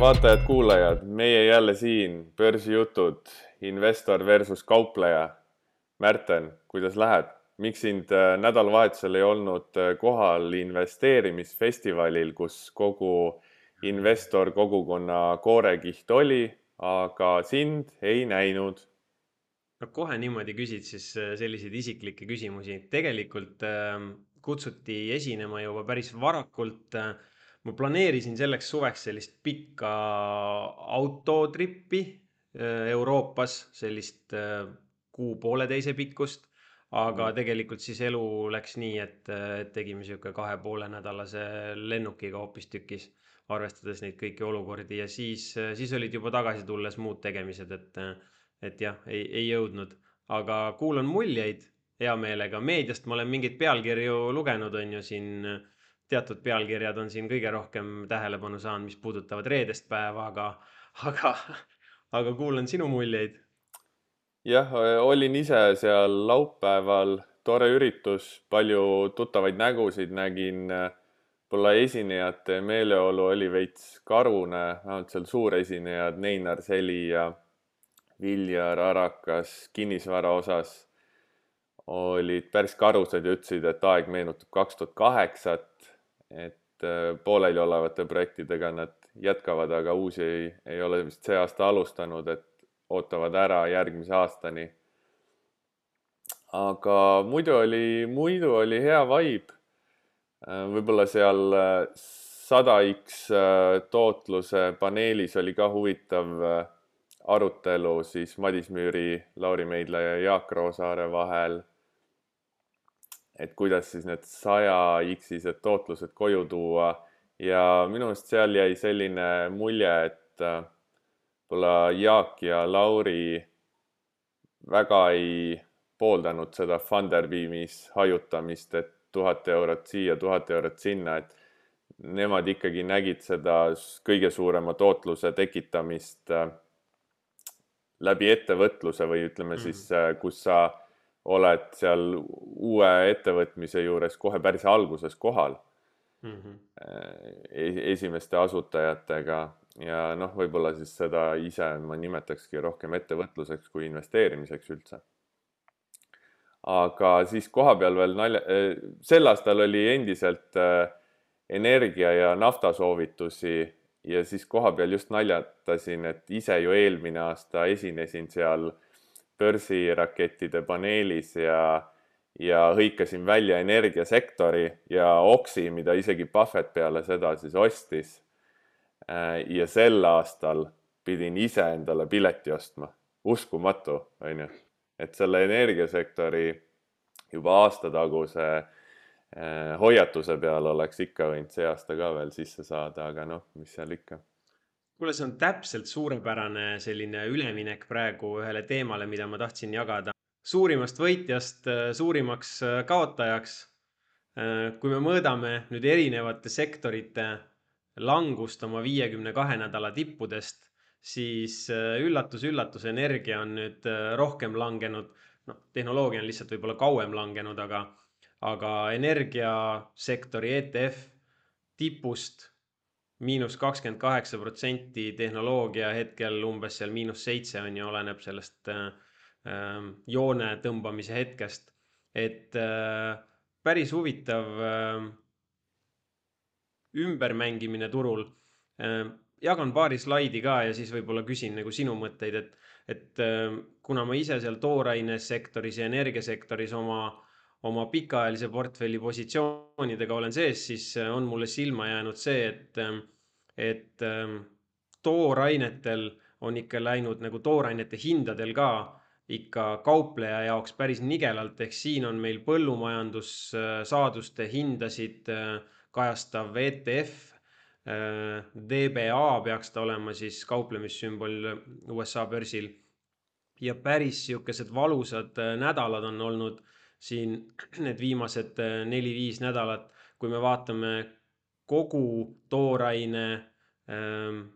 vaatajad-kuulajad, meie jälle siin, börsijutud, investor versus kaupleja. Märten, kuidas läheb? miks sind äh, nädalavahetusel ei olnud äh, kohal investeerimisfestivalil, kus kogu investor kogukonna koorekiht oli, aga sind ei näinud? no kohe niimoodi küsid siis äh, selliseid isiklikke küsimusi. tegelikult äh, kutsuti esinema juba päris varakult äh, ma planeerisin selleks suveks sellist pikka autotrippi äh, Euroopas, sellist äh, kuu-pooleteise pikkust. aga mm. tegelikult siis elu läks nii, et, et tegime sihuke kahe poole nädalase lennukiga hoopistükkis, arvestades neid kõiki olukordi ja siis, siis olid juba tagasi tulles muud tegemised, et, et jah, ei, ei jõudnud, aga kuulan muljeid hea meelega. meediast ma olen mingeid pealkirju lugenud, on ju siin teatud pealkirjad on siin kõige rohkem tähelepanu saanud, mis puudutavad reedest päeva, aga, aga, aga kuulan sinu muljeid. jah, olin ise seal laupäeval, tore üritus, palju tuttavaid nägusid nägin. võib-olla esinejate meeleolu oli veits karune, vähemalt seal suuresinejad Neinar Seli ja Viljar Arakas kinnisvara osas olid päris karused ja ütlesid, et aeg meenutab kaks tuhat kaheksat et äh, pooleliolevate projektidega nad jätkavad, aga uusi ei, ei ole vist see aasta alustanud, et ootavad ära järgmise aastani. aga muidu oli, muidu oli hea vibe. Äh, võib-olla seal äh, sada X tootluse paneelis oli ka huvitav arutelu siis Madis Müüri, Lauri Meidla ja Jaak Roosaare vahel et kuidas siis need saja X-ised tootlused koju tuua ja minu meelest seal jäi selline mulje, et äh, võib-olla Jaak ja Lauri väga ei pooldanud seda Funderbeamis hajutamist, et tuhat eurot siia, tuhat eurot sinna, et nemad ikkagi nägid seda kõige suurema tootluse tekitamist äh, läbi ettevõtluse või ütleme siis, mm. äh, kus sa oled seal uue ettevõtmise juures kohe päris alguses kohal mm. -hmm. esimeste asutajatega ja noh, võib-olla siis seda ise ma nimetakski rohkem ettevõtluseks kui investeerimiseks üldse. aga siis kohapeal veel nalja, e, sel aastal oli endiselt e, energia ja nafta soovitusi ja siis kohapeal just naljatasin, et ise ju eelmine aasta esinesin seal äh, börsirakettide paneelis ja, ja hõikasin välja energiasektori ja Oxi, mida isegi Buffett peale seda siis ostis. Äh, ja sel aastal pidin ise endale pileti ostma, uskumatu, on ju, et selle energiasektori juba aasta taguse äh, hoiatuse peal oleks ikka võinud see aasta ka veel sisse saada, aga noh, mis seal ikka kuule, see on täpselt suurepärane selline üleminek praegu ühele teemale, mida ma tahtsin jagada. suurimast võitjast äh, suurimaks äh, kaotajaks. Äh, kui me mõõdame nüüd erinevate sektorite langust oma viiekümne kahe nädala tippudest, siis üllatus-üllatus, energia on nüüd rohkem langenud. noh, tehnoloogia on lihtsalt võib-olla kauem langenud, aga, aga energiasektori ETF tipust miinus kakskümmend kaheksa protsenti, tehnoloogia hetkel umbes seal miinus seitse on ju, oleneb sellest äh, ähm, joone tõmbamise hetkest. et äh, päris huvitav äh, ümbermängimine turul äh,. jagan paari slaidi ka ja siis võib-olla küsin nagu sinu mõtteid, et, et äh, kuna ma ise seal toorainesektoris ja energiasektoris oma oma pikaajalise portfelli positsioonidega olen sees, siis äh, on mulle silma jäänud see, et, ähm, et ähm, toorainetel on ikka läinud nagu toorainete hindadel ka ikka kaupleja jaoks päris nigelalt, ehk siin on meil põllumajandussaaduste hindasid äh, kajastav ETF. Äh, DBA peaks ta olema siis kauplemissümbol USA börsil. ja päris sihukesed valusad nädalad on olnud siin need viimased äh, neli-viis nädalat, kui me vaatame kogu tooraine ähm,,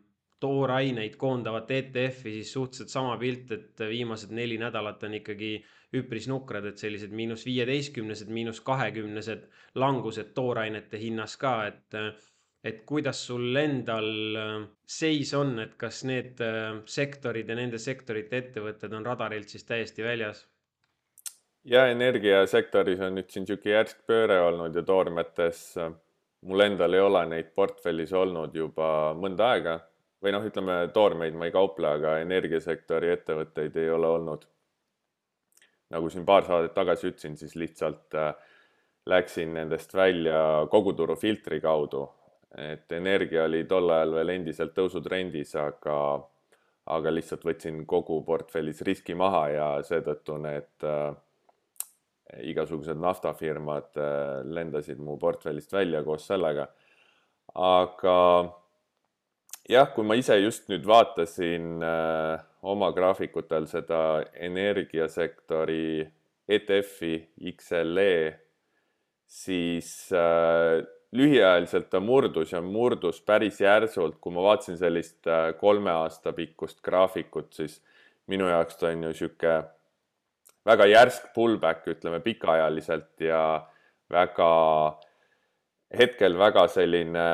tooraineid koondavat ETF-i, siis suhteliselt sama pilt, et viimased neli nädalat on ikkagi üpris nukrad, et sellised miinus viieteistkümnesed, miinus kahekümnesed langused toorainete hinnas ka, et et kuidas sul endal äh, seis on, et kas need äh, sektorid ja nende sektorite ettevõtted on radarilt siis täiesti väljas? Ja energiasektoris on nüüd siin niisugune järsk pööre olnud ja toormetes mul endal ei ole neid portfellis olnud juba mõnda aega või noh, ütleme toormeid ma ei kauple, aga energiasektori ettevõtteid ei ole olnud. nagu siin paar saadet tagasi ütlesin, siis lihtsalt äh, läksin nendest välja koguturu filtri kaudu. et energia oli tol ajal veel endiselt tõusutrendis, aga, aga lihtsalt võtsin kogu portfellis riski maha ja seetõttu need äh, igasugused naftafirmad äh, lendasid mu portfellist välja koos sellega. aga jah, kui ma ise just nüüd vaatasin äh, oma graafikutel seda energiasektori ETF-i XLE siis äh, lühiajaliselt ta murdus ja murdus päris järsult, kui ma vaatasin sellist kolme aasta pikkust graafikut, siis minu jaoks ta on ju sihuke väga järsk pullback, ütleme pikaajaliselt ja väga, hetkel väga selline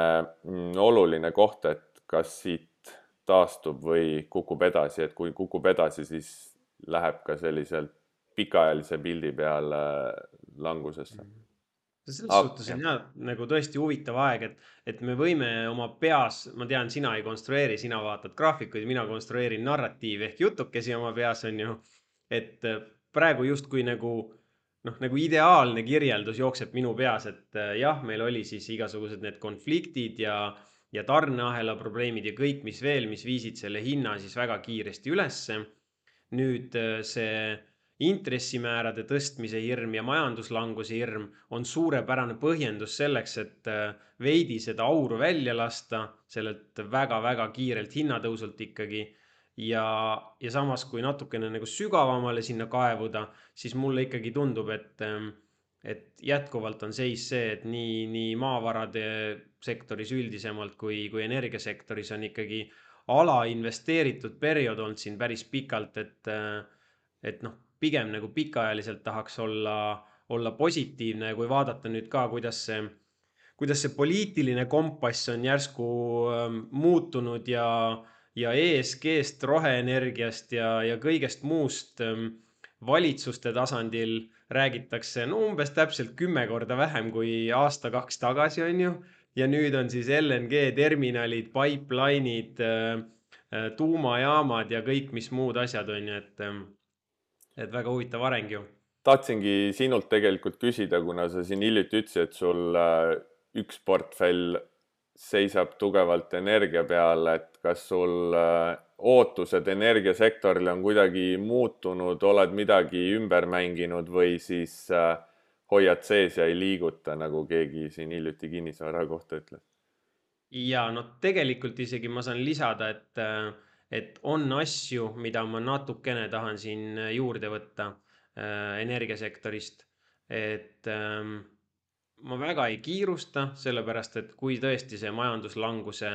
mm, oluline koht, et kas siit taastub või kukub edasi, et kui kukub edasi, siis läheb ka selliselt pikaajalise pildi peale langusesse mm. -hmm selles ah, suhtes on jah nagu tõesti huvitav aeg, et, et me võime oma peas, ma tean, sina ei konstrueeri, sina vaatad graafikuid, mina konstrueerin narratiivi ehk jutukesi oma peas on ju. et praegu justkui nagu noh, nagu ideaalne kirjeldus jookseb minu peas, et äh, jah, meil oli siis igasugused need konfliktid ja, ja tarneahela probleemid ja kõik, mis veel, mis viisid selle hinna siis väga kiiresti ülesse. nüüd äh, see intressimäärade tõstmise hirm ja majanduslanguse hirm on suurepärane põhjendus selleks, et äh, veidi seda auru välja lasta sellelt väga-väga kiirelt hinnatõusult ikkagi. Ja, ja samas, kui natukene nagu sügavamale sinna kaevuda, siis mulle ikkagi tundub, et, ähm, et jätkuvalt on seis see, et nii, nii maavarade sektoris üldisemalt kui, kui energiasektoris on ikkagi alainvesteeritud periood olnud siin päris pikalt, et, äh, et noh pigem nagu pikaajaliselt tahaks olla, olla positiivne ja kui vaadata nüüd ka, kuidas see, kuidas see poliitiline kompass on järsku ähm, muutunud ja, ja ESG-st, roheenergiast ja, ja kõigest muust ähm, valitsuste tasandil räägitakse no umbes täpselt kümme korda vähem kui aasta-kaks tagasi, on ju. ja nüüd on siis LNG terminalid, pipeline'id äh,, äh tuumajaamad ja kõik, mis muud asjad on ju, et et väga huvitav areng ju. tahtsingi sinult tegelikult küsida, kuna sa siin hiljuti ütlesid, et sul üks portfell seisab tugevalt energia peal, et kas sul äh, ootused energiasektorile on kuidagi muutunud, oled midagi ümber mänginud või siis äh, hoiad sees ja ei liiguta, nagu keegi siin hiljuti kinnisvara kohta ütles? ja no tegelikult isegi ma saan lisada, et et on asju, mida ma natukene tahan siin äh, juurde võtta äh, energiasektorist. et ähm, ma väga ei kiirusta, sellepärast et kui tõesti see majanduslanguse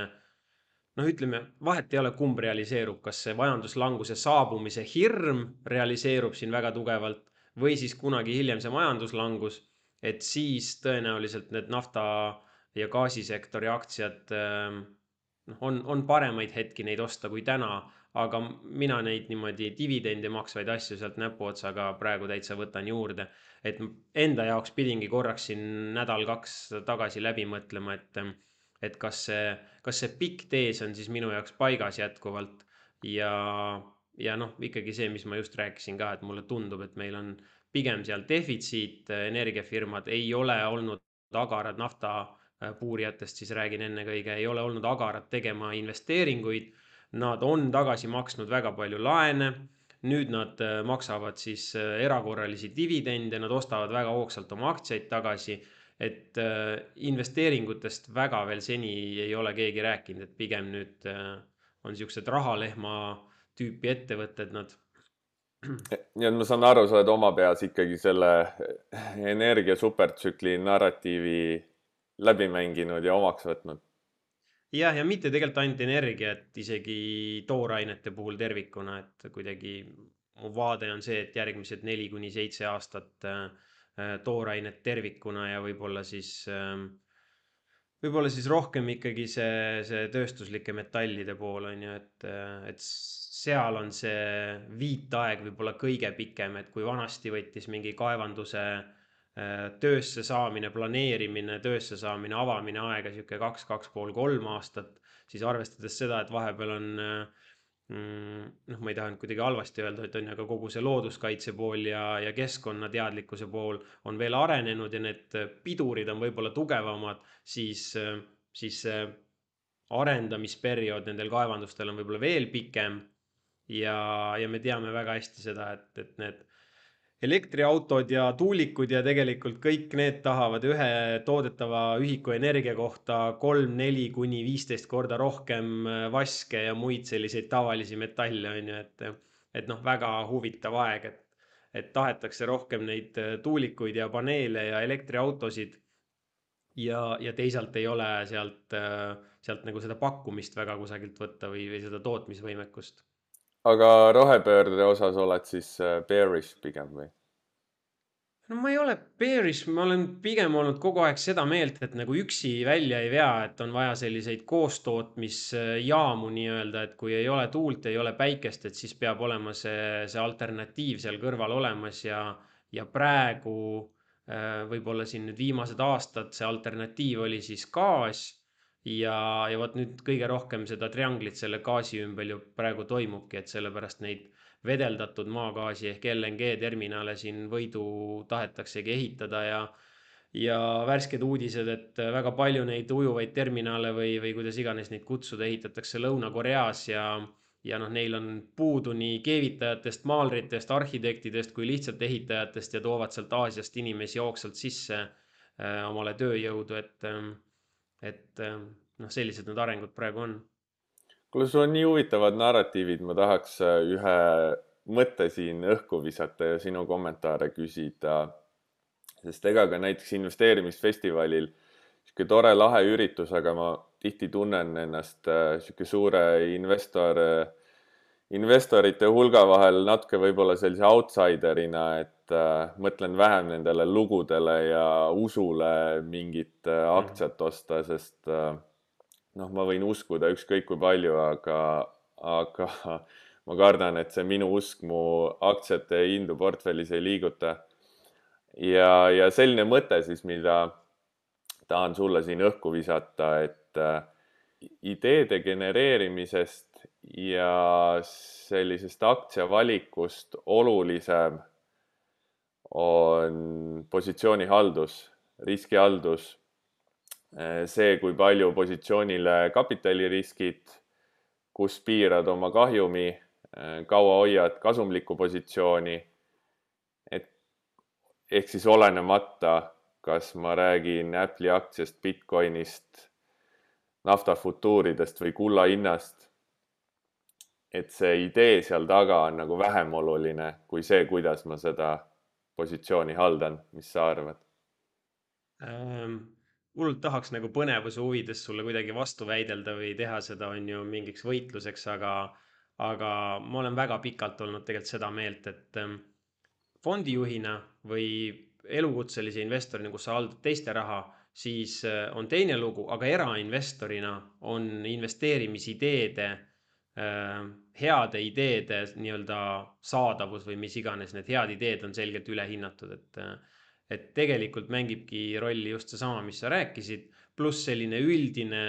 noh, ütleme, vahet ei ole, kumb realiseerub, kas see majanduslanguse saabumise hirm realiseerub siin väga tugevalt või siis kunagi hiljem see majanduslangus, et siis tõenäoliselt need nafta ja gaasisektori aktsiad äh, noh, on, on paremaid hetki neid osta kui täna, aga mina neid niimoodi dividende maksvaid asju sealt näpuotsaga praegu täitsa võtan juurde. et enda jaoks pidingi korraks siin nädal-kaks tagasi läbi mõtlema, et, et kas see, kas see pikk tees on siis minu jaoks paigas jätkuvalt ja, ja noh, ikkagi see, mis ma just rääkisin ka, et mulle tundub, et meil on pigem seal defitsiit, energiafirmad ei ole olnud agarad nafta Äh, puurijatest siis räägin ennekõike, ei ole olnud agarad tegema investeeringuid. Nad on tagasi maksnud väga palju laene. nüüd nad äh, maksavad siis äh, erakorralisi dividende, nad ostavad väga hoogsalt oma aktsiaid tagasi. et investeeringutest väga veel seni ei ole keegi rääkinud, et pigem nüüd on siuksed rahalehma tüüpi ettevõtted nad nii et ma saan aru, sa oled oma peas ikkagi selle energia supertsükli narratiivi läbi mänginud ja omaks võtnud. Jah, ja mitte tegelikult ainult energia, et isegi toorainete puhul tervikuna, et kuidagi mu vaade on see, et järgmised neli kuni seitse aastat äh, äh toorainet tervikuna ja võib-olla siis äh, võib-olla siis rohkem ikkagi see, see tööstuslike metallide pool on ju, et, et seal on see viitaeg võib-olla kõige pikem, et kui vanasti võttis mingi kaevanduse äh, töösse saamine, planeerimine, töösse saamine, avamine aega sihuke kaks, kaks pool, kolm aastat, siis arvestades seda, et vahepeal on äh, mm, noh, ma ei taha nüüd kuidagi halvasti öelda, et on ju, aga kogu see looduskaitse pool ja, ja keskkonnateadlikkuse pool on veel arenenud ja need pidurid on võib-olla tugevamad, siis, äh, siis see arendamisperiood nendel kaevandustel on võib-olla veel pikem. Ja, ja me teame väga hästi seda, et, et need elektriautod ja tuulikud ja tegelikult kõik need tahavad ühe toodetava ühiku energia kohta kolm, neli kuni viisteist korda rohkem äh, vaske ja muid selliseid tavalisi metalle, on ju, et, et noh, väga huvitav aeg, et, et tahetakse rohkem neid äh, tuulikuid ja paneele ja elektriautosid. ja, ja teisalt ei ole sealt, äh, sealt nagu seda pakkumist väga kusagilt võtta või, või seda tootmisvõimekust aga rohepöörde osas oled siis äh, bearish pigem või? no ma ei ole bearish, ma olen pigem olnud kogu aeg seda meelt, et nagu üksi välja ei vea, et on vaja selliseid koostootmisjaamu nii-öelda, et kui ei ole tuult, ei ole päikest, et siis peab olema see, see alternatiiv seal kõrval olemas ja, ja praegu äh, võib-olla siin nüüd viimased aastad see alternatiiv oli siis gaas ja, ja vot nüüd kõige rohkem seda trianglit selle gaasi ümber ju praegu toimubki, et sellepärast neid vedeldatud maagaasi ehk LNG terminale siin Võidu tahetaksegi ehitada ja ja värsked uudised, et väga palju neid ujuvaid terminale või, või kuidas iganes neid kutsuda, ehitatakse Lõuna-Koreas ja ja noh, neil on puudu nii keevitajatest, maalritest, arhitektidest kui lihtsalt ehitajatest ja toovad sealt Aasiast inimesi hoogsalt sisse äh, omale tööjõudu, et äh, et ähm, noh, sellised need arengud praegu on. kuule, sul on nii huvitavad narratiivid, ma tahaks äh, ühe mõtte siin õhku visata ja sinu kommentaare küsida. sest ega ka näiteks investeerimisfestivalil sihuke tore lahe üritus, aga ma tihti tunnen ennast äh, sihuke suure investor, investorite hulga vahel natuke võib-olla sellise outsider'ina, et äh, mõtlen vähem nendele lugudele ja usule mingit äh, mhm. aktsiat osta, sest äh, noh, ma võin uskuda ükskõik kui palju, aga, aga ma kardan, et see minu usk mu aktsiate hindu portfellis ei liiguta. ja, ja selline mõte siis, mida tahan sulle siin õhku visata, et äh, ideede genereerimisest ja sellisest aktsiavalikust olulisem on positsioonihaldus, riskihaldus, see, kui palju positsioonile kapitaliriskid, kus piirad oma kahjumi, kaua hoiad kasumlikku positsiooni. et ehk siis olenemata, kas ma räägin Apple'i aktsiast, Bitcoinist, naftafutuuridest või kulla hinnast. Et see idee seal taga on nagu vähem oluline kui see, kuidas ma seda positsiooni haldan, mis sa arvad ähm,? hullult tahaks nagu põnevuse huvides sulle kuidagi vastu väidelda või teha seda, on ju, mingiks võitluseks, aga, aga ma olen väga pikalt olnud tegelikult seda meelt, et ähm, fondijuhina või elukutselise investorina, kus sa haldad teiste raha, siis äh, on teine lugu, aga erainvestorina on investeerimisideede heade ideede nii-öelda saadavus või mis iganes, need head ideed on selgelt ülehinnatud, et äh, et tegelikult mängibki rolli just seesama, mis sa rääkisid, pluss selline üldine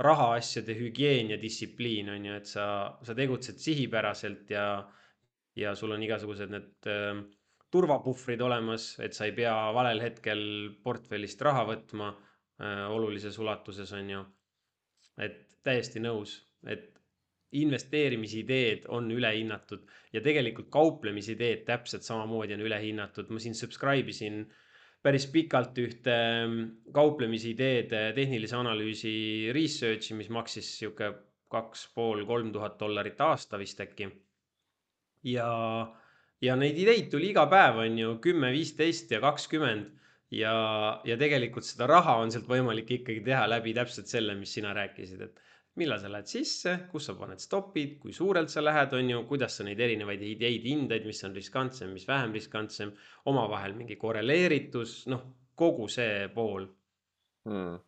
rahaasjade hügieen ja distsipliin on ju, et sa, sa tegutsed sihipäraselt ja ja sul on igasugused need äh, turvapuhvrid olemas, et sa ei pea valel hetkel portfellist raha võtma äh, olulises ulatuses, on ju. et täiesti nõus, et investeerimisideed on ülehinnatud ja tegelikult kauplemisideed täpselt samamoodi on ülehinnatud. ma siin subscribe isin päris pikalt ühte mm, kauplemisideede tehnilise analüüsi research'i, mis maksis sihuke kaks pool, kolm tuhat dollarit aasta vist äkki. ja, ja neid ideid tuli iga päev, on ju, kümme, viisteist ja kakskümmend ja, ja tegelikult seda raha on sealt võimalik ikkagi teha läbi täpselt selle, mis sina rääkisid, et millal sa lähed sisse, kus sa paned stopid, kui suurelt sa lähed, on ju, kuidas sa neid erinevaid ideid hindad, mis on riskantsem, mis vähem riskantsem, omavahel mingi korreleeritus, noh, kogu see pool hmm..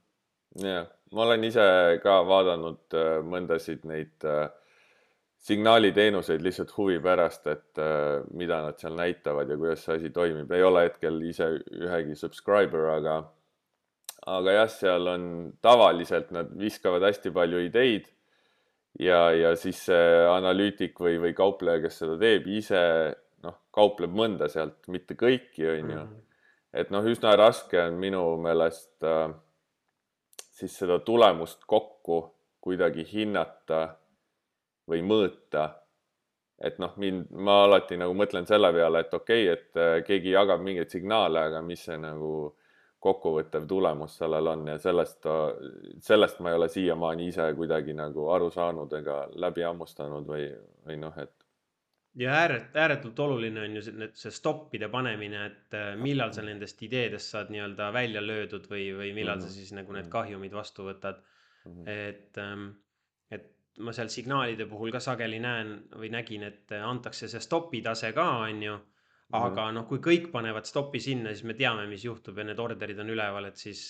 jah, ma olen ise ka vaadanud äh, mõndasid neid äh, signaaliteenuseid lihtsalt huvi pärast, et äh, mida nad seal näitavad ja kuidas see asi toimib. ei ole hetkel ise ühegi subscriber, aga, aga jah, seal on tavaliselt nad viskavad hästi palju ideid ja, ja siis see analüütik või, või kaupleja, kes seda teeb, ise noh, kaupleb mõnda sealt, mitte kõiki, on ju. Mhm. et noh, üsna raske on minu meelest äh, siis seda tulemust kokku kuidagi hinnata või mõõta. et noh, mind, ma alati nagu mõtlen selle peale, et okei okay,, et äh, keegi jagab mingeid signaale, aga mis see nagu kokkuvõttev tulemus sellel on ja sellest, sellest ma ei ole siiamaani ise kuidagi nagu aru saanud ega läbi hammustanud või, või noh, et ja ääret-, ääretult oluline on ju see, see stoppide panemine, et äh, millal sa nendest ideedest saad nii-öelda välja löödud või, või millal mm -hmm. sa siis nagu need mhm. kahjumid vastu võtad mm. -hmm. et, ähm, et ma seal signaalide puhul ka sageli näen või nägin, et antakse see stopi tase ka, on ju. Aga noh, kui kõik panevad stopi sinna, siis me teame, mis juhtub ja need orderid on üleval, et siis,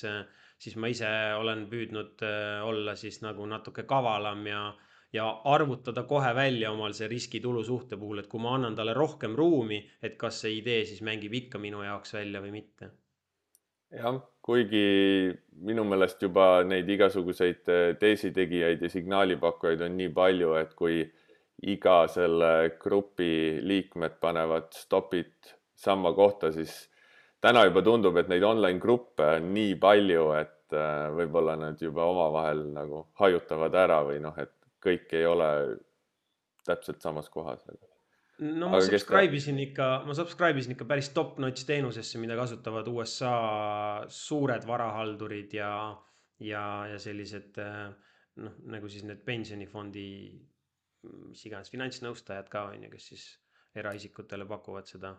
siis ma ise olen püüdnud äh, olla siis nagu natuke kavalam ja, ja arvutada kohe välja omal see riski-tulu suhte puhul, et kui ma annan talle rohkem ruumi, et kas see idee siis mängib ikka minu jaoks välja või mitte. jah, kuigi minu meelest juba neid igasuguseid äh, teesitegijaid ja signaalipakkujaid on nii palju, et kui iga selle grupi liikmed panevad stopid samma kohta, siis täna juba tundub, et neid online gruppe on nii palju, et äh, võib-olla nad juba omavahel nagu hajutavad ära või noh, et kõik ei ole täpselt samas kohas. no ma subscribe isin ikka, ma subscribe isin ikka päris top-notch teenusesse, mida kasutavad USA suured varahaldurid ja, ja, ja sellised äh, noh, nagu siis need pensionifondi mis iganes finantsnõustajad ka on ju, kes siis eraisikutele pakuvad seda.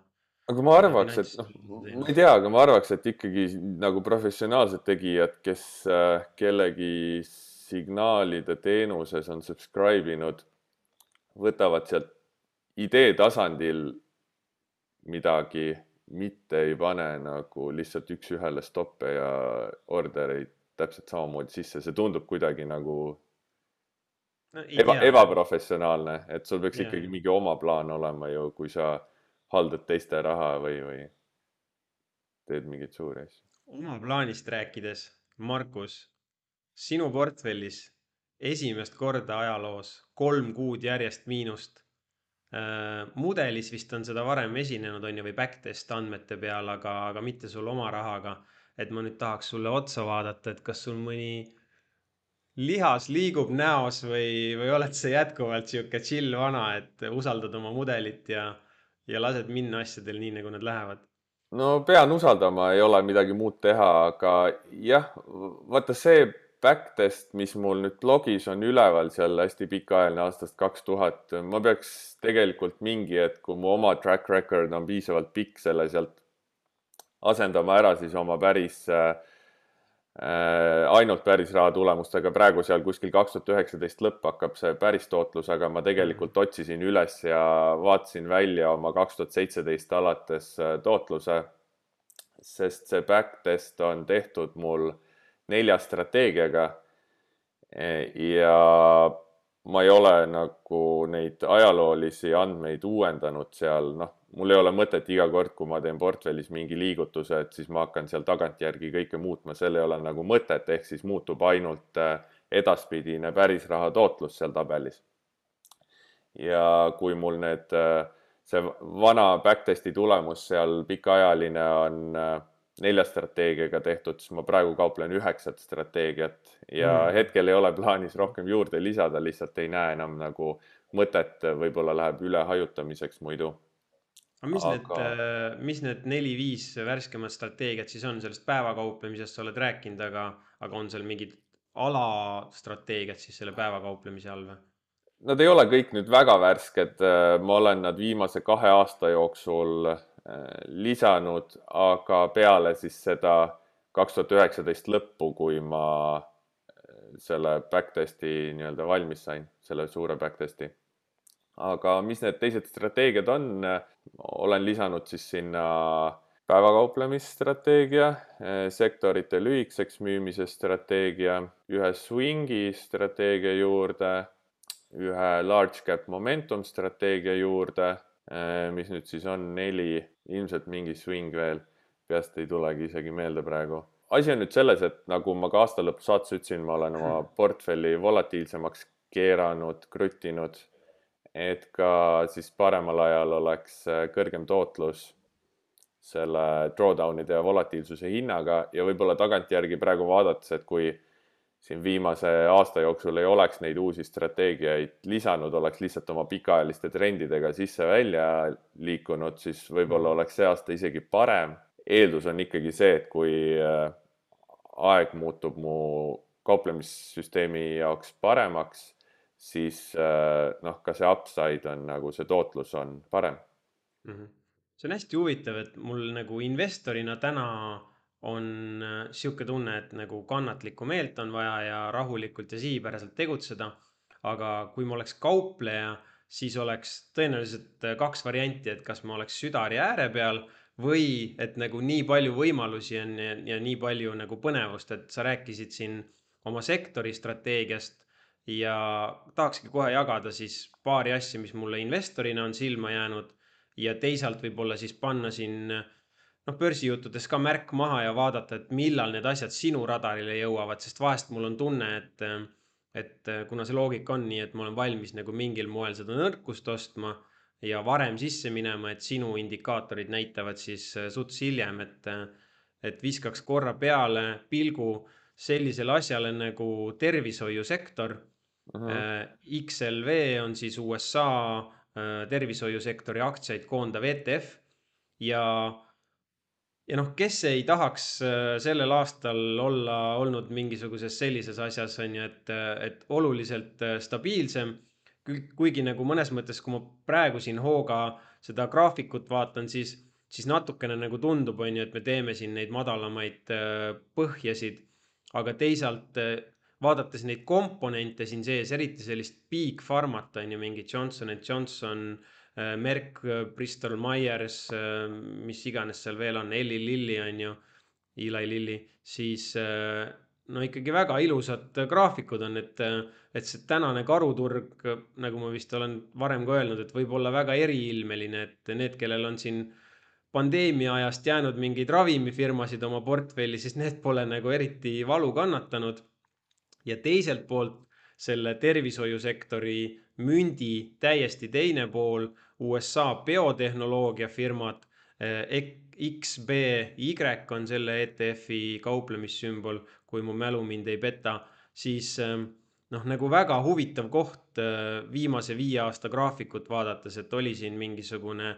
aga ma arvaks, et noh, ma ei tea, aga ma arvaks, et ikkagi nagu professionaalsed tegijad, kes äh, kellegi signaalide teenuses on subscribe inud, võtavad sealt idee tasandil midagi, mitte ei pane nagu lihtsalt üks-ühele stoppe ja ordereid täpselt samamoodi sisse, see tundub kuidagi nagu no, eba, ebaprofessionaalne, et sul peaks ja. ikkagi mingi oma plaan olema ju, kui sa haldad teiste raha või, või teed mingeid suuri asju. oma plaanist rääkides, Markus, sinu portfellis esimest korda ajaloos kolm kuud järjest miinust äh,. mudelis vist on seda varem esinenud, on ju, või backtest andmete peal, aga, aga mitte sul oma rahaga. et ma nüüd tahaks sulle otsa vaadata, et kas sul mõni lihas liigub näos või, või oled sa jätkuvalt sihuke chill vana, et usaldad oma mudelit ja, ja lased minna asjadel nii, nagu nad lähevad? no pean usaldama, ei ole midagi muud teha, aga jah, vaata see backtest, mis mul nüüd blogis on üleval seal hästi pikaajaline aastast kaks tuhat, ma peaks tegelikult mingi hetk, kui mu oma track record on piisavalt pikk, selle sealt asendama ära siis oma päris äh, Äh, ainult pärisraha tulemustega, praegu seal kuskil kaks tuhat üheksateist lõpp hakkab see päris tootlus, aga ma tegelikult otsisin üles ja vaatasin välja oma kaks tuhat seitseteist alates äh, tootluse. sest see backtest on tehtud mul nelja strateegiaga. ja ma ei ole nagu neid ajaloolisi andmeid uuendanud seal, noh mul ei ole mõtet iga kord, kui ma teen portfellis mingi liigutuse, et siis ma hakkan seal tagantjärgi kõike muutma, seal ei ole nagu mõtet, ehk siis muutub ainult äh, edaspidine pärisraha tootlus seal tabelis. ja kui mul need, äh, see vana backtesti tulemus seal pikaajaline on äh, nelja strateegiaga tehtud, siis ma praegu kauplen üheksat strateegiat ja mm. hetkel ei ole plaanis rohkem juurde lisada, lihtsalt ei näe enam nagu mõtet, võib-olla läheb üle hajutamiseks muidu aga mis aga... need, äh, mis need neli-viis värskemat strateegiat siis on, sellest päevakauplemisest sa oled rääkinud, aga, aga on seal mingid alastrateegiad siis selle päevakauplemise all või? Nad ei ole kõik nüüd väga värsked, äh, ma olen nad viimase kahe aasta jooksul äh, lisanud, aga peale siis seda kaks tuhat üheksateist lõppu, kui ma selle backtesti nii-öelda valmis sain, selle suure backtesti. Aga mis need teised strateegiad on, olen lisanud siis sinna päevakauplemisstrateegia, sektorite lühikeseks müümise strateegia, ühe swing'i strateegia juurde, ühe large cap momentum strateegia juurde, mis nüüd siis on neli, ilmselt mingi swing veel, peast ei tulegi isegi meelde praegu. Asi on nüüd selles, et nagu ma ka aasta lõpus saates ütlesin, ma olen oma portfelli volatiilsemaks keeranud, kruttinud, et ka siis paremal ajal oleks äh, kõrgem tootlus selle drawdown'ide ja volatiilsuse hinnaga ja võib-olla tagantjärgi praegu vaadates, et kui siin viimase aasta jooksul ei oleks neid uusi strateegiaid lisanud, oleks lihtsalt oma pikaajaliste trendidega sisse-välja liikunud, siis võib-olla mhm. oleks see aasta isegi parem. eeldus on ikkagi see, et kui äh, aeg muutub mu kauplemissüsteemi jaoks paremaks, siis äh, noh, ka see upside on nagu see tootlus on parem mm. -hmm. see on hästi huvitav, et mul nagu investorina täna on äh, sihuke tunne, et nagu kannatlikku meelt on vaja ja rahulikult ja sihipäraselt tegutseda. aga kui ma oleks kaupleja, siis oleks tõenäoliselt äh, kaks varianti, et kas ma oleks südari ääre peal või et nagu nii palju võimalusi on ja, ja nii palju nagu põnevust, et sa rääkisid siin oma sektori strateegiast ja tahakski kohe jagada siis paari asja, mis mulle investorina on silma jäänud ja teisalt võib-olla siis panna siin noh, börsijuttudes ka märk maha ja vaadata, et millal need asjad sinu radarile jõuavad, sest vahest mul on tunne, et et kuna see loogika on nii, et ma olen valmis nagu mingil moel seda nõrkust ostma ja varem sisse minema, et sinu indikaatorid näitavad siis äh, suts hiljem, et, äh, et viskaks korra peale pilgu sellisele asjale nagu tervishoiusektor uh. -huh. XLV on siis USA tervishoiusektori aktsiaid koondav ETF ja, ja noh, kes ei tahaks sellel aastal olla olnud mingisuguses sellises asjas, on ju, et, et oluliselt stabiilsem kuigi nagu mõnes mõttes, kui ma praegu siin hooga seda graafikut vaatan, siis, siis natukene nagu tundub, on ju, et me teeme siin neid madalamaid äh, põhjasid. aga teisalt äh, vaadates neid komponente siin sees, eriti sellist big pharmat on ju, mingi Johnson and Johnson, äh, Merck, Bristol Myers, mis iganes seal veel on, Eli Lilly on ju, Eli Lilly, siis no ikkagi väga ilusad graafikud on, et, et see tänane karuturg, nagu ma vist olen varem ka öelnud, et võib olla väga eriilmeline, et need, kellel on siin pandeemia ajast jäänud mingeid ravimifirmasid oma portfelli, siis need pole nagu eriti valu kannatanud. ja teiselt poolt selle tervishoiusektori mündi täiesti teine pool, USA biotehnoloogiafirmad eh, XBY on selle ETF-i kauplemissümbol, kui mu mälu mind ei peta, siis ähm, noh, nagu väga huvitav koht äh, viimase viie aasta graafikut vaadates, et oli siin mingisugune,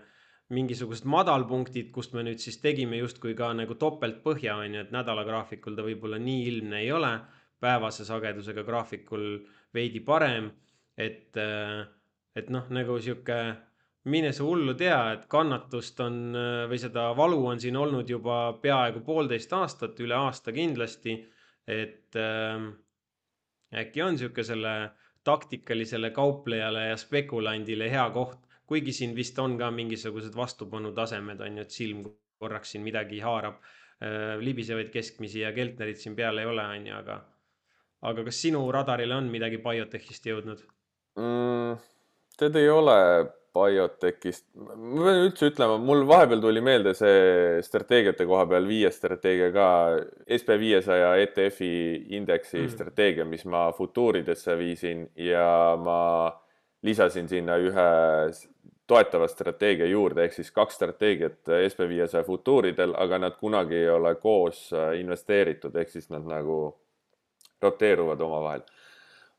mingisugused madalpunktid, kust me nüüd siis tegime justkui ka nagu topeltpõhja, on ju, et nädalagraafikul ta võib-olla nii ilmne ei ole, päevase sagedusega graafikul veidi parem, et, äh, et noh, nagu sihuke mine sa hullu tea, et kannatust on või seda valu on siin olnud juba peaaegu poolteist aastat, üle aasta kindlasti. et äh, äkki on niisugusele taktikalisele kauplejale ja spekulandile hea koht, kuigi siin vist on ka mingisugused vastupanutasemed on ju, et silm korraks siin midagi haarab äh,. libisevaid keskmisi ja keltnerit siin peal ei ole, on ju, aga, aga kas sinu radarile on midagi BioTechist jõudnud mm,? tead ei ole BioTechist, ma pean üldse ütlema, mul vahepeal tuli meelde see strateegiate koha peal viies strateegia ka, SB viiesaja ETF-i indeksi mm. strateegia, mis ma futuuridesse viisin ja ma lisasin sinna ühe toetava strateegia juurde, ehk siis kaks strateegiat SB viiesaja futuuridel, aga nad kunagi ei ole koos investeeritud, ehk siis nad nagu roteeruvad omavahel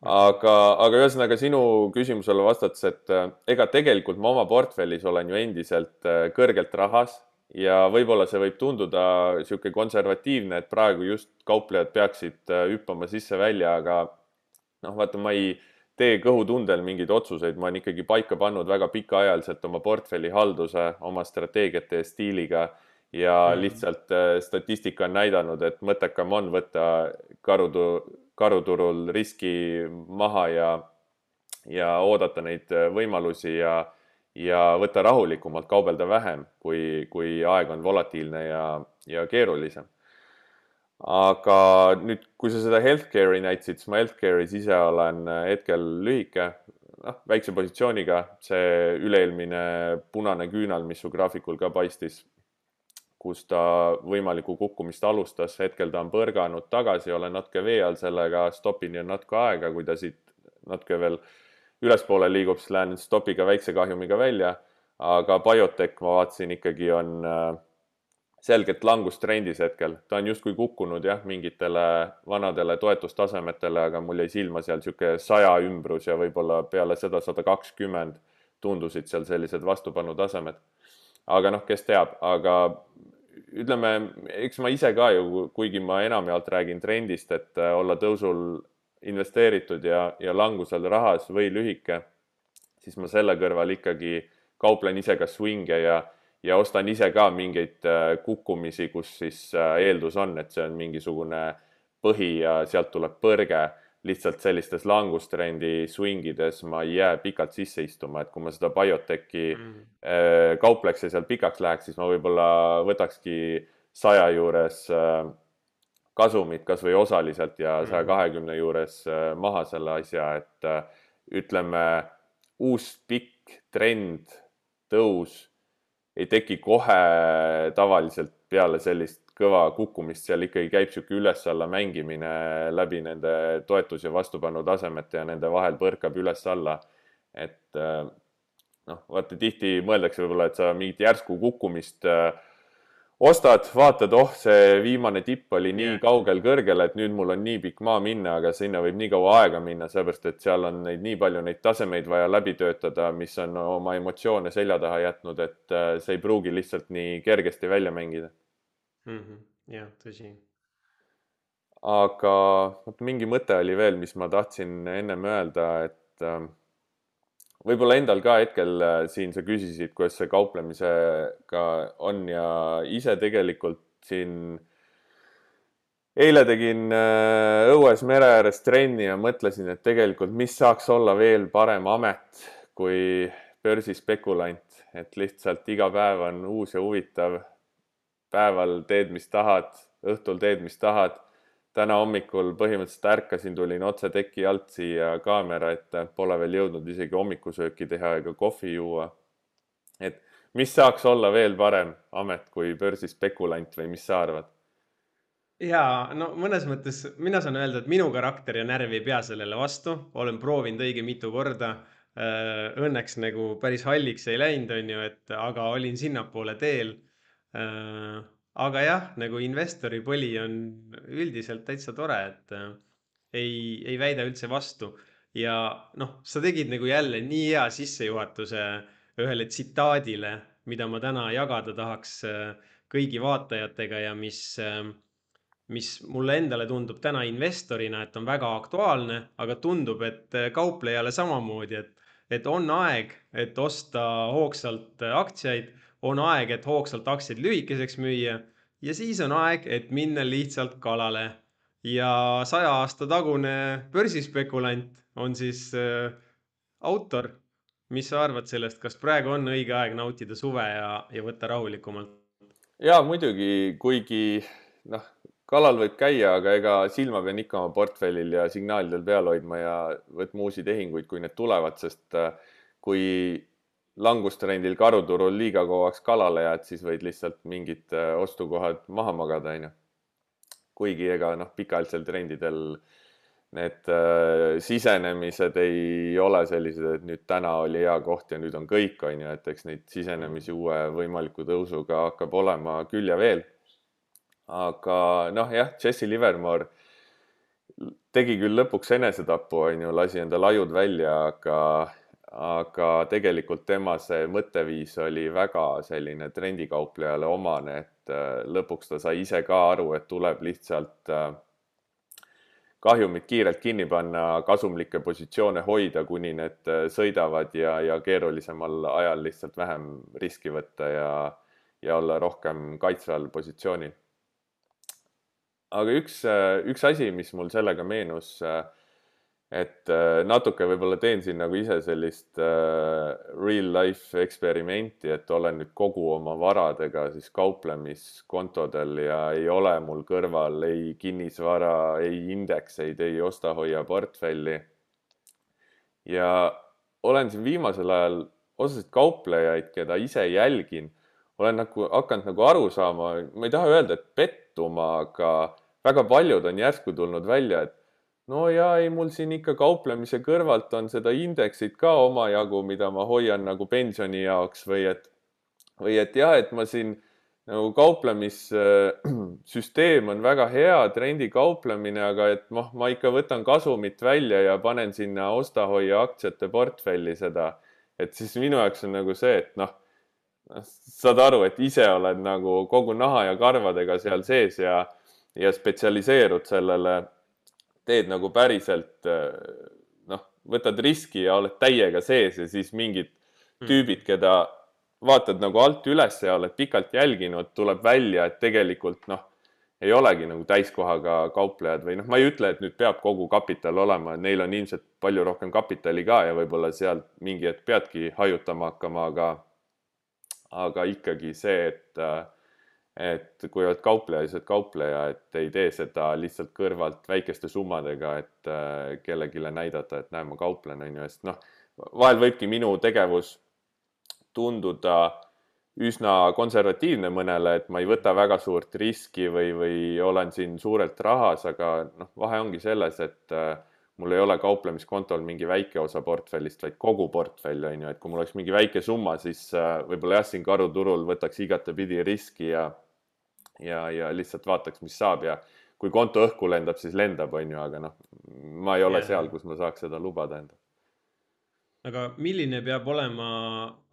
aga, aga ühesõnaga sinu küsimusele vastates, et äh, ega tegelikult ma oma portfellis olen ju endiselt äh, kõrgelt rahas ja võib-olla see võib tunduda niisugune konservatiivne, et praegu just kauplejad peaksid äh, hüppama sisse-välja, aga noh, vaata, ma ei tee kõhutundel mingeid otsuseid, ma olen ikkagi paika pannud väga pikaajaliselt oma portfelli halduse oma strateegiate ja stiiliga ja mm. lihtsalt statistika on näidanud, et mõttekam on võtta karutu karuturul riski maha ja, ja oodata neid võimalusi ja, ja võtta rahulikumalt, kaubelda vähem, kui, kui aeg on volatiilne ja, ja keerulisem. aga nüüd, kui sa seda healthcare'i näitasid, siis ma healthcare'is ise olen hetkel lühike, noh, väikse positsiooniga, see üle-eelmine punane küünal, mis su graafikul ka paistis, kus ta võimalikku kukkumist alustas, hetkel ta on põrganud tagasi, olen natuke vee all sellega, stopini on natuke aega, kui ta siit natuke veel ülespoole liigub, siis lähen stopiga väikse kahjumiga välja. aga BioTech ma vaatasin ikkagi on äh, selgelt langustrendis hetkel, ta on justkui kukkunud jah, mingitele vanadele toetustasemetele, aga mul jäi silma seal niisugune saja ümbrus ja võib-olla peale seda sada kakskümmend tundusid seal sellised vastupanutasemed. aga noh, kes teab, aga ütleme, eks ma ise ka ju, kuigi ma enamjaolt räägin trendist, et äh, olla tõusul investeeritud ja, ja langusel rahas või lühike, siis ma selle kõrval ikkagi kauplen ise ka swing'e ja ja ostan ise ka mingeid äh, kukkumisi, kus siis äh, eeldus on, et see on mingisugune põhi ja sealt tuleb põrge. Lihtsalt sellistes langustrendi swing ides ma ei jää pikalt sisse istuma, et kui ma seda BioTechi mm. Äh, kaupleks ja seal pikaks läheks, siis ma võib-olla võtakski saja juures kasumit kasvõi osaliselt ja mm. saja kahekümne juures maha selle asja, et ütleme, uus pikk trend, tõus ei teki kohe tavaliselt peale sellist kõva kukkumist, seal ikkagi käib niisugune üles-alla mängimine läbi nende toetus- ja vastupannutasemete ja nende vahel põrkab üles-alla. et äh, noh, vaata tihti mõeldakse võib-olla, et sa mingit järsku kukkumist äh, ostad, vaatad, oh, see viimane tipp oli nii kaugel kõrgel, et nüüd mul on nii pikk maa minna, aga sinna võib nii kaua aega minna, sellepärast et seal on neid nii palju neid tasemeid vaja läbi töötada, mis on oma emotsioone selja taha jätnud, et äh, see ei pruugi lihtsalt nii kergesti välja mängida mm. -hmm. jah, tõsi. aga vot mingi mõte oli veel, mis ma tahtsin ennem öelda, et äh, võib-olla endal ka hetkel äh, siin sa küsisid, kuidas see kauplemisega on ja ise tegelikult siin eile tegin äh, õues mere ääres trenni ja mõtlesin, et tegelikult, mis saaks olla veel parem amet kui börsispekulant, et lihtsalt iga päev on uus ja huvitav. Päeval teed, mis tahad, õhtul teed, mis tahad täna hommikul põhimõtteliselt ärkasin, tulin otse teki alt siia kaamera ette, pole veel jõudnud isegi hommikusööki teha ega kohvi juua. et mis saaks olla veel parem amet kui börsispekulant või mis sa arvad? ja no mõnes mõttes mina saan öelda, et minu karakter ja närv ei pea sellele vastu, olen proovinud õige mitu korda. Äh, õnneks nagu päris halliks ei läinud, on ju, et aga olin sinnapoole teel aga jah, nagu investori põli on üldiselt täitsa tore, et äh, ei, ei väida üldse vastu. ja noh, sa tegid nagu jälle nii hea sissejuhatuse ühele tsitaadile, mida ma täna jagada tahaks äh, kõigi vaatajatega ja mis äh, mis mulle endale tundub täna investorina, et on väga aktuaalne, aga tundub, et kauplejale samamoodi, et, et on aeg, et osta hoogsalt aktsiaid on aeg, et hoogsalt aktsiaid lühikeseks müüa ja siis on aeg, et minna lihtsalt kalale. ja saja aasta tagune börsispekulant on siis äh, autor. mis sa arvad sellest, kas praegu on õige aeg nautida suve ja, ja võtta rahulikumalt? ja muidugi, kuigi noh, kalal võib käia, aga ega silma pean ikka oma portfellil ja signaalidel peal hoidma ja võtma uusi tehinguid, kui need tulevad, sest äh, kui langustrendil karuturul liiga kauaks kalale jääd, siis võid lihtsalt mingid äh, ostukohad maha magada, onju. kuigi ega noh, pikaajalistel trendidel need äh, sisenemised ei ole sellised, et nüüd täna oli hea koht ja nüüd on kõik, onju, et eks neid sisenemisi uue võimaliku tõusuga hakkab olema küll ja veel. aga noh, jah, Jesse Livermore tegi küll lõpuks enesetapu, onju, lasi endal ajud välja, aga aga tegelikult tema see mõtteviis oli väga selline trendikauplejale omane, et äh, lõpuks ta sai ise ka aru, et tuleb lihtsalt äh, kahjumid kiirelt kinni panna, kasumlikke positsioone hoida, kuni need äh, sõidavad ja, ja keerulisemal ajal lihtsalt vähem riski võtta ja, ja olla rohkem kaitsval positsioonil. aga üks, üks asi, mis mul sellega meenus et äh, natuke võib-olla teen siin nagu ise sellist äh, real life eksperimenti, et olen nüüd kogu oma varadega siis kauplemiskontodel ja ei ole mul kõrval ei kinnisvara, ei indekseid, ei osta-hoia portfelli. ja olen siin viimasel ajal osasid kauplejaid, keda ise jälgin, olen nagu hakanud nagu aru saama, ma ei taha öelda, et pettuma, aga väga paljud on järsku tulnud välja, et no ja ei, mul siin ikka kauplemise kõrvalt on seda indeksit ka omajagu, mida ma hoian nagu pensioni jaoks või et, või et jah, et ma siin nagu kauplemissüsteem on väga hea, trendikauplemine, aga et noh, ma ikka võtan kasumit välja ja panen sinna osta-hoia aktsiate portfelli seda. et siis minu jaoks on nagu see, et noh saad aru, et ise oled nagu kogu naha ja karvadega seal sees ja, ja spetsialiseerud sellele teed nagu päriselt noh, võtad riski ja oled täiega sees ja siis mingid hmm. tüübid, keda vaatad nagu alt üles ja oled pikalt jälginud, tuleb välja, et tegelikult noh, ei olegi nagu täiskohaga kauplejad või noh, ma ei ütle, et nüüd peab kogu kapital olema, neil on ilmselt palju rohkem kapitali ka ja võib-olla sealt mingi hetk peadki hajutama hakkama, aga aga ikkagi see, et äh, et kui oled kaupleja, siis oled kaupleja, et ei tee seda lihtsalt kõrvalt väikeste summadega, et äh, kellelegi näidata, et näe, ma kauplen, on ju, sest noh, vahel võibki minu tegevus tunduda üsna konservatiivne mõnele, et ma ei võta väga suurt riski või, või olen siin suurelt rahas, aga noh, vahe ongi selles, et äh, mul ei ole kauplemiskontol mingi väike osa portfellist, vaid kogu portfell on ju, et kui mul oleks mingi väike summa, siis äh, võib-olla jah, siin karuturul võtaks igatepidi riski ja ja, ja lihtsalt vaataks, mis saab ja kui konto õhku lendab, siis lendab, on ju, aga noh, ma ei ole yeah. seal, kus ma saaks seda lubada endale. aga milline peab olema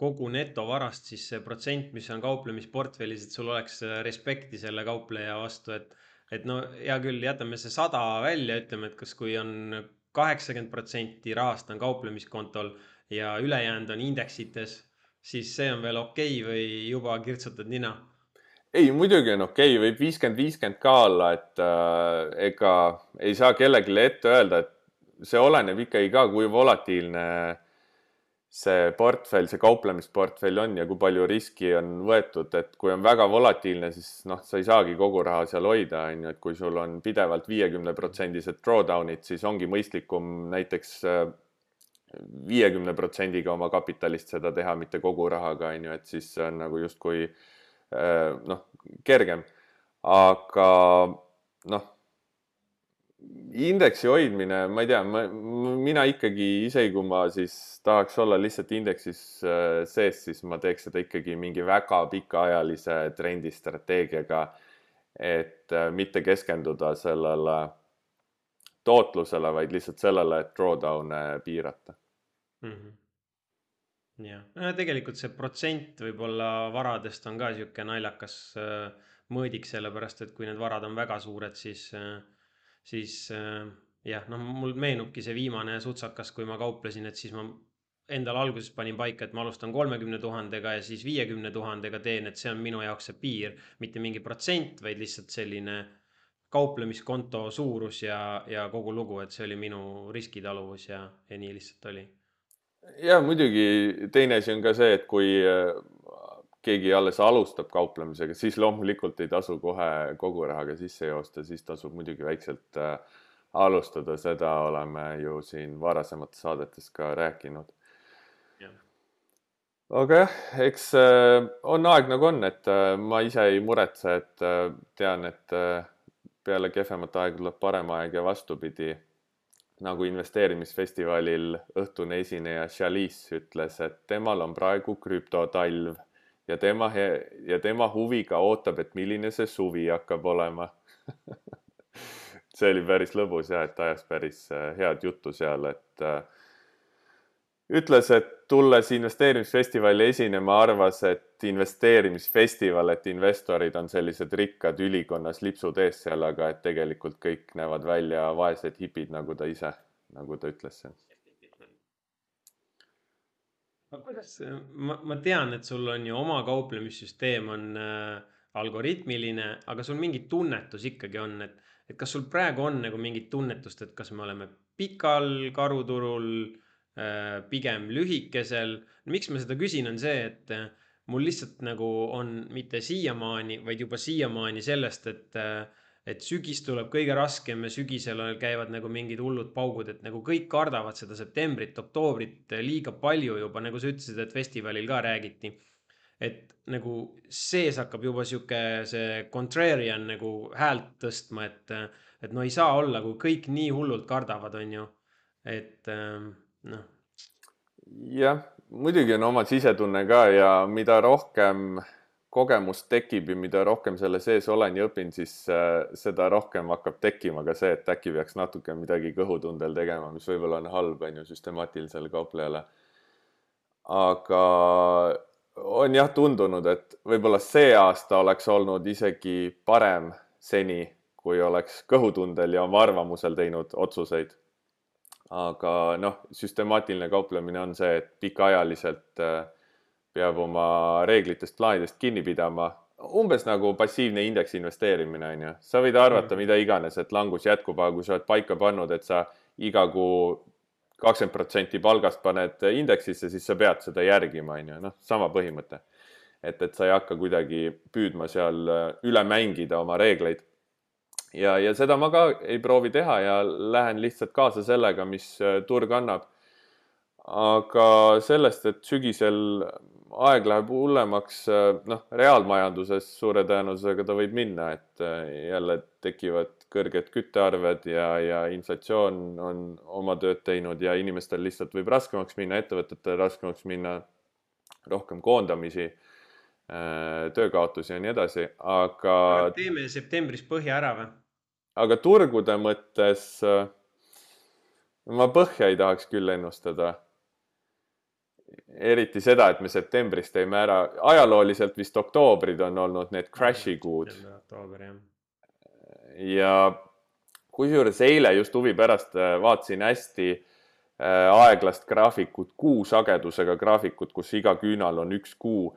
kogu netovarast siis see protsent, mis on kauplemisportfellis, et sul oleks respekti selle kaupleja vastu, et, et no hea küll, jätame see sada välja, ütleme, et kas, kui on kaheksakümmend protsenti rahast on kauplemiskontol ja ülejäänud on indeksites, siis see on veel okei okay või juba kirtsutad nina ei, muidugi on okei okay,, võib viiskümmend, viiskümmend ka olla, et äh, ega ei saa kellelegi ette öelda, et see oleneb ikkagi ka, kui volatiilne see portfell, see kauplemisportfell on ja kui palju riski on võetud, et kui on väga volatiilne, siis noh, sa ei saagi kogu raha seal hoida, on ju, et kui sul on pidevalt viiekümne protsendised drawdown'id, siis ongi mõistlikum näiteks äh, viiekümne protsendiga oma kapitalist seda teha, mitte kogu rahaga, on ju, et siis see on nagu justkui äh, noh, kergem. aga noh, indeksi hoidmine, ma ei tea, ma, mina ikkagi, isegi kui ma siis tahaks olla lihtsalt indeksis äh, sees, siis ma teeks seda ikkagi mingi väga pikaajalise trendistrateegiaga. et äh, mitte keskenduda sellele tootlusele, vaid lihtsalt sellele, et drawdown'e piirata mm. -hmm jah, tegelikult see protsent võib-olla varadest on ka sihuke naljakas äh, mõõdik, sellepärast et kui need varad on väga suured, siis, äh, siis äh, jah, noh, mul meenubki see viimane sutsakas, kui ma kauplesin, et siis ma endal alguses panin paika, et ma alustan kolmekümne tuhandega ja siis viiekümne tuhandega teen, et see on minu jaoks see piir, mitte mingi protsent, vaid lihtsalt selline kauplemiskonto suurus ja, ja kogu lugu, et see oli minu riskitaluvus ja, ja nii lihtsalt oli ja muidugi. Teine asi on ka see, et kui äh, keegi alles alustab kauplemisega, siis loomulikult ei tasu kohe kogu rahaga sisse joosta, siis tasub muidugi väikselt äh, alustada, seda oleme ju siin varasemates saadetes ka rääkinud. aga jah, eks äh, on aeg nagu on, et ma ise ei muretse, et tean, et peale kehvemat aega tuleb parem aeg ja vastupidi nagu investeerimisfestivalil õhtune esineja Chalice ütles, et temal on praegu krüptotalv ja tema ja tema huviga ootab, et milline see suvi hakkab olema. See oli päris lõbus ja et ajas päris äh, head juttu seal, et äh, ütles, et tulles investeerimisfestivali esinema, arvas, et investeerimisfestival, et investorid on sellised rikkad ülikonnas lipsud ees seal, aga et tegelikult kõik näevad välja vaesed hipid, nagu ta ise, nagu ta ütles seal. aga kuidas, ma, ma tean, et sul on ju oma kauplemissüsteem on äh, algoritmiline, aga sul mingi tunnetus ikkagi on, et et kas sul praegu on nagu mingit tunnetust, et kas me oleme pikal karuturul, pigem lühikesel. miks ma seda küsin, on see, et äh, mul lihtsalt nagu on mitte siiamaani, vaid juba siiamaani sellest, et et sügis tuleb kõige raskem ja sügisel käivad nagu mingid hullud paugud, et nagu kõik kardavad seda septembrit, oktoobrit liiga palju juba, nagu sa ütlesid, et festivalil ka räägiti et nagu sees hakkab juba sihuke see contrarian nagu häält tõstma, et, et no ei saa olla, kui kõik nii hullult kardavad, on ju. et ähm, noh. jah, muidugi on oma sisetunne ka ja mida rohkem kogemust tekib ja mida rohkem selle sees olen ja õpin, siis äh, seda rohkem hakkab tekkima ka see, et äkki peaks natuke midagi kõhutundel tegema, mis võib-olla on halb, on ju, süstemaatilisele kauplejale. aga on jah tundunud, et võib-olla see aasta oleks olnud isegi parem seni, kui oleks kõhutundel ja oma arvamusel teinud otsuseid. Aga noh, süstemaatiline kauplemine on see, et pikaajaliselt äh, peab oma reeglitest, plaanidest kinni pidama. umbes nagu passiivne indeks investeerimine on ju, sa võid arvata mm. mida iganes, et langus jätkub, aga kui sa oled paika pannud, et sa iga kuu kakskümmend protsenti palgast paned indeksisse, siis sa pead seda järgima, on ju, noh, sama põhimõte. et, et sa ei hakka kuidagi püüdma seal äh, üle mängida oma reegleid. Ja, ja seda ma ka ei proovi teha ja lähen lihtsalt kaasa sellega, mis äh, turg annab. aga sellest, et sügisel aeg läheb hullemaks, äh, noh, reaalmajanduses suure tõenäosusega ta võib minna, et jälle tekivad kõrged küttearved ja, ja inflatsioon on oma tööd teinud ja inimestel lihtsalt võib raskemaks minna, ettevõtetel raskemaks minna, rohkem koondamisi, äh, töökaotusi ja nii edasi, aga. teeme septembris põhja ära või? Aga turgude mõttes äh, ma põhja ei tahaks küll ennustada. eriti seda, et me septembris teeme ära, ajalooliselt vist oktoobrid on olnud need crash'i kuud. oktoober jah ja kusjuures eile just huvi pärast äh, vaatasin hästi äh, aeglast graafikut, kuusagedusega graafikut, kus iga küünal on üks kuu.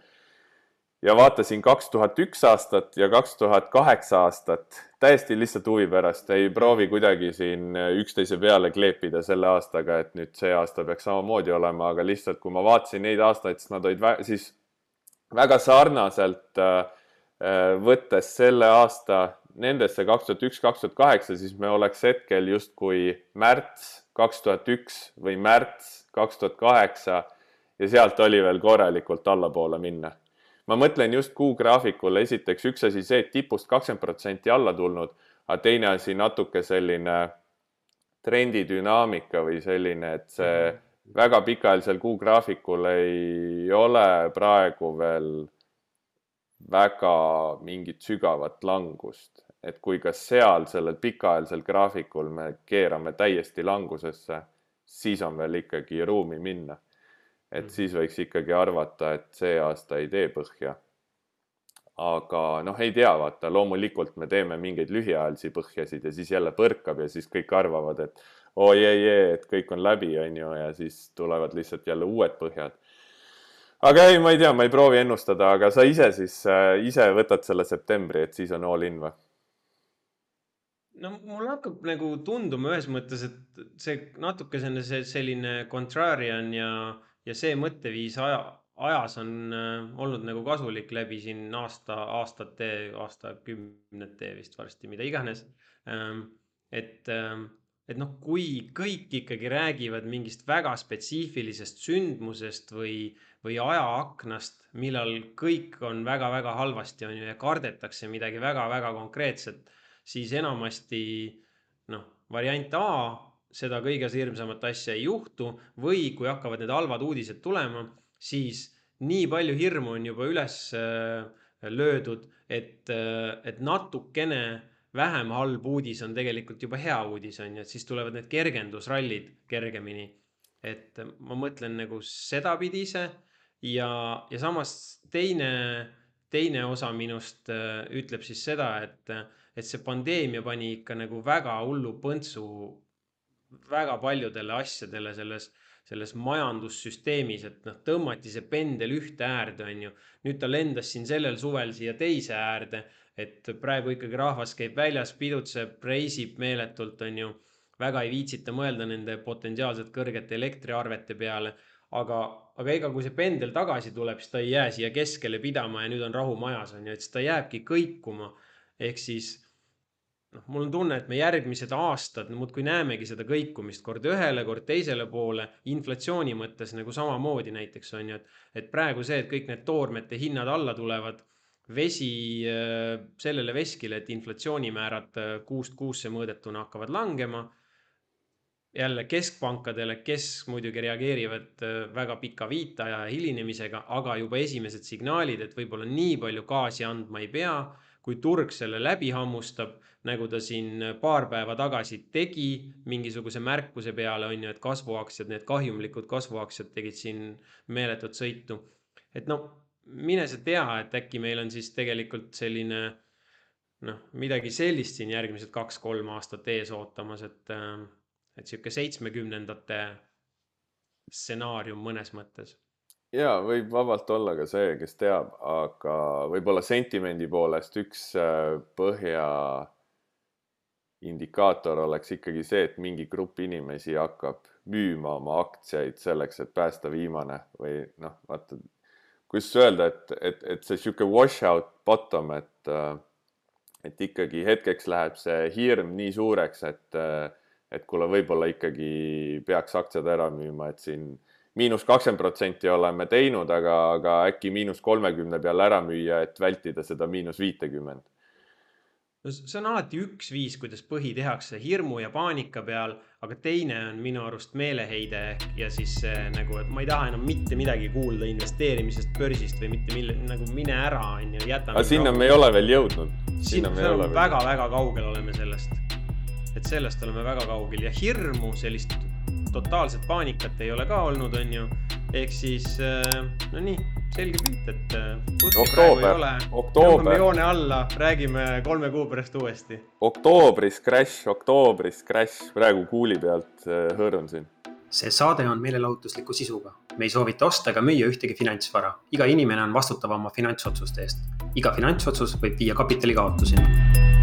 Ja vaatasin kaks tuhat üks aastat ja kaks tuhat kaheksa aastat täiesti lihtsalt huvi pärast, ei proovi kuidagi siin äh, üksteise peale kleepida selle aastaga, et nüüd see aasta peaks samamoodi olema, aga lihtsalt kui ma vaatasin neid aastaid, siis nad olid siis väga sarnaselt võttes selle aasta nendesse kaks tuhat üks, kaks tuhat kaheksa, siis me oleks hetkel justkui märts kaks tuhat üks või märts kaks tuhat kaheksa ja sealt oli veel korralikult allapoole minna. Ma mõtlen just kuugraafikule, esiteks üks asi see, et tipust kakskümmend protsenti alla tulnud, aga teine asi natuke selline trendidünaamika või selline, et see mhm. väga pikaajalisel kuugraafikul ei ole praegu veel väga mingit sügavat langust et kui ka seal sellel pikaajalisel graafikul me keerame täiesti langusesse, siis on veel ikkagi ruumi minna. Et mm. siis võiks ikkagi arvata, et see aasta ei tee põhja. aga noh, ei tea, vaata, loomulikult me teeme mingeid lühiajalisi põhjasid ja siis jälle põrkab ja siis kõik arvavad, et oi ei, ei, et kõik on läbi, on ju, ja siis tulevad lihtsalt jälle uued põhjad aga ei, ma ei tea, ma ei proovi ennustada, aga sa ise siis äh, ise võtad selle septembri, et siis on all in või? no mul hakkab nagu tunduma ühes mõttes, et see natukesene see selline contrarian ja, ja see mõtteviis aja, ajas on äh, olnud nagu kasulik läbi siin aasta, aastate, aastakümnete vist varsti, mida iganes ähm,. et ähm,, et noh, kui kõik ikkagi räägivad mingist väga spetsiifilisest sündmusest või, või ajaaknast, millal kõik on väga-väga halvasti, on ju, ja kardetakse midagi väga-väga konkreetset siis enamasti noh, variant A, seda kõige hirmsamat asja ei juhtu või kui hakkavad need halvad uudised tulema, siis nii palju hirmu on juba üles äh, löödud, et, äh, et natukene vähem halb uudis on tegelikult juba hea uudis, on ju, et siis tulevad need kergendusrallid kergemini. et ma mõtlen nagu sedapidi ise ja, ja samas teine, teine osa minust äh, ütleb siis seda, et et see pandeemia pani ikka nagu väga hullu põntsu väga paljudele asjadele selles, selles majandussüsteemis, et noh, tõmmati see pendel ühte äärde, on ju. nüüd ta lendas siin sellel suvel siia teise äärde, et praegu ikkagi rahvas käib väljas, pidutseb, reisib meeletult, on ju. väga ei viitsita mõelda nende potentsiaalselt kõrgete elektriarvete peale aga, aga ega kui see pendel tagasi tuleb, siis ta ei jää siia keskele pidama ja nüüd on rahu majas, on ju, et siis ta jääbki kõikuma. ehk siis noh, mul on tunne, et me järgmised aastad muudkui näemegi seda kõikumist kord ühele, kord teisele poole, inflatsiooni mõttes nagu samamoodi näiteks on ju, et, et praegu see, et kõik need toormete hinnad alla tulevad, vesi äh, sellele veskile, et inflatsioonimäärad äh, kuust kuusse mõõdetuna hakkavad langema jälle keskpankadele, kes muidugi reageerivad äh, väga pika viitaja ja hilinemisega, aga juba esimesed signaalid, et võib-olla nii palju gaasi andma ei pea, kui turg selle läbi hammustab, nagu ta siin paar päeva tagasi tegi mingisuguse märkuse peale, on ju, et kasvuaktsiad, need kahjumlikud kasvuaktsiad tegid siin meeletut sõitu. et no mine sa tea, et äkki meil on siis tegelikult selline noh, midagi sellist siin järgmised kaks-kolm aastat ees ootamas, et et sihuke seitsmekümnendate stsenaarium mõnes mõttes. Ja võib vabalt olla ka see, kes teab, aga võib-olla sentimendi poolest üks äh, põhja indikaator oleks ikkagi see, et mingi grupp inimesi hakkab müüma oma aktsiaid selleks, et päästa viimane või noh, vaata, kuidas öelda, et, et, et see sihuke wash out bottom, et, äh, et ikkagi hetkeks läheb see hirm nii suureks, et äh, et kuule, võib-olla ikkagi peaks aktsiad ära müüma, et siin miinus kakskümmend protsenti oleme teinud, aga, aga äkki miinus kolmekümne peale ära müüa, et vältida seda miinus viitekümmend. no see on alati üks viis, kuidas põhi tehakse hirmu ja paanika peal, aga teine on minu arust meeleheide ja siis nagu, et ma ei taha enam mitte midagi kuulda investeerimisest, börsist või mitte mille, nagu mine ära, on ju, jäta. aga sinna me ei ole veel jõudnud. sinna me väga-väga kaugel oleme sellest et sellest oleme väga kaugel ja hirmu, sellist totaalset paanikat ei ole ka olnud, on ju. ehk siis äh, no nii, selge pilt, et äh, oktoober, oktoober. joone alla, räägime kolme kuu pärast uuesti. oktoobris crash, oktoobris crash, praegu kuuli pealt äh, hõõrun siin see saade on meelelahutusliku sisuga. me ei soovita osta ega müüa ühtegi finantsvara. iga inimene on vastutav oma finantsotsuste eest. iga finantsotsus võib viia kapitali kaotuseni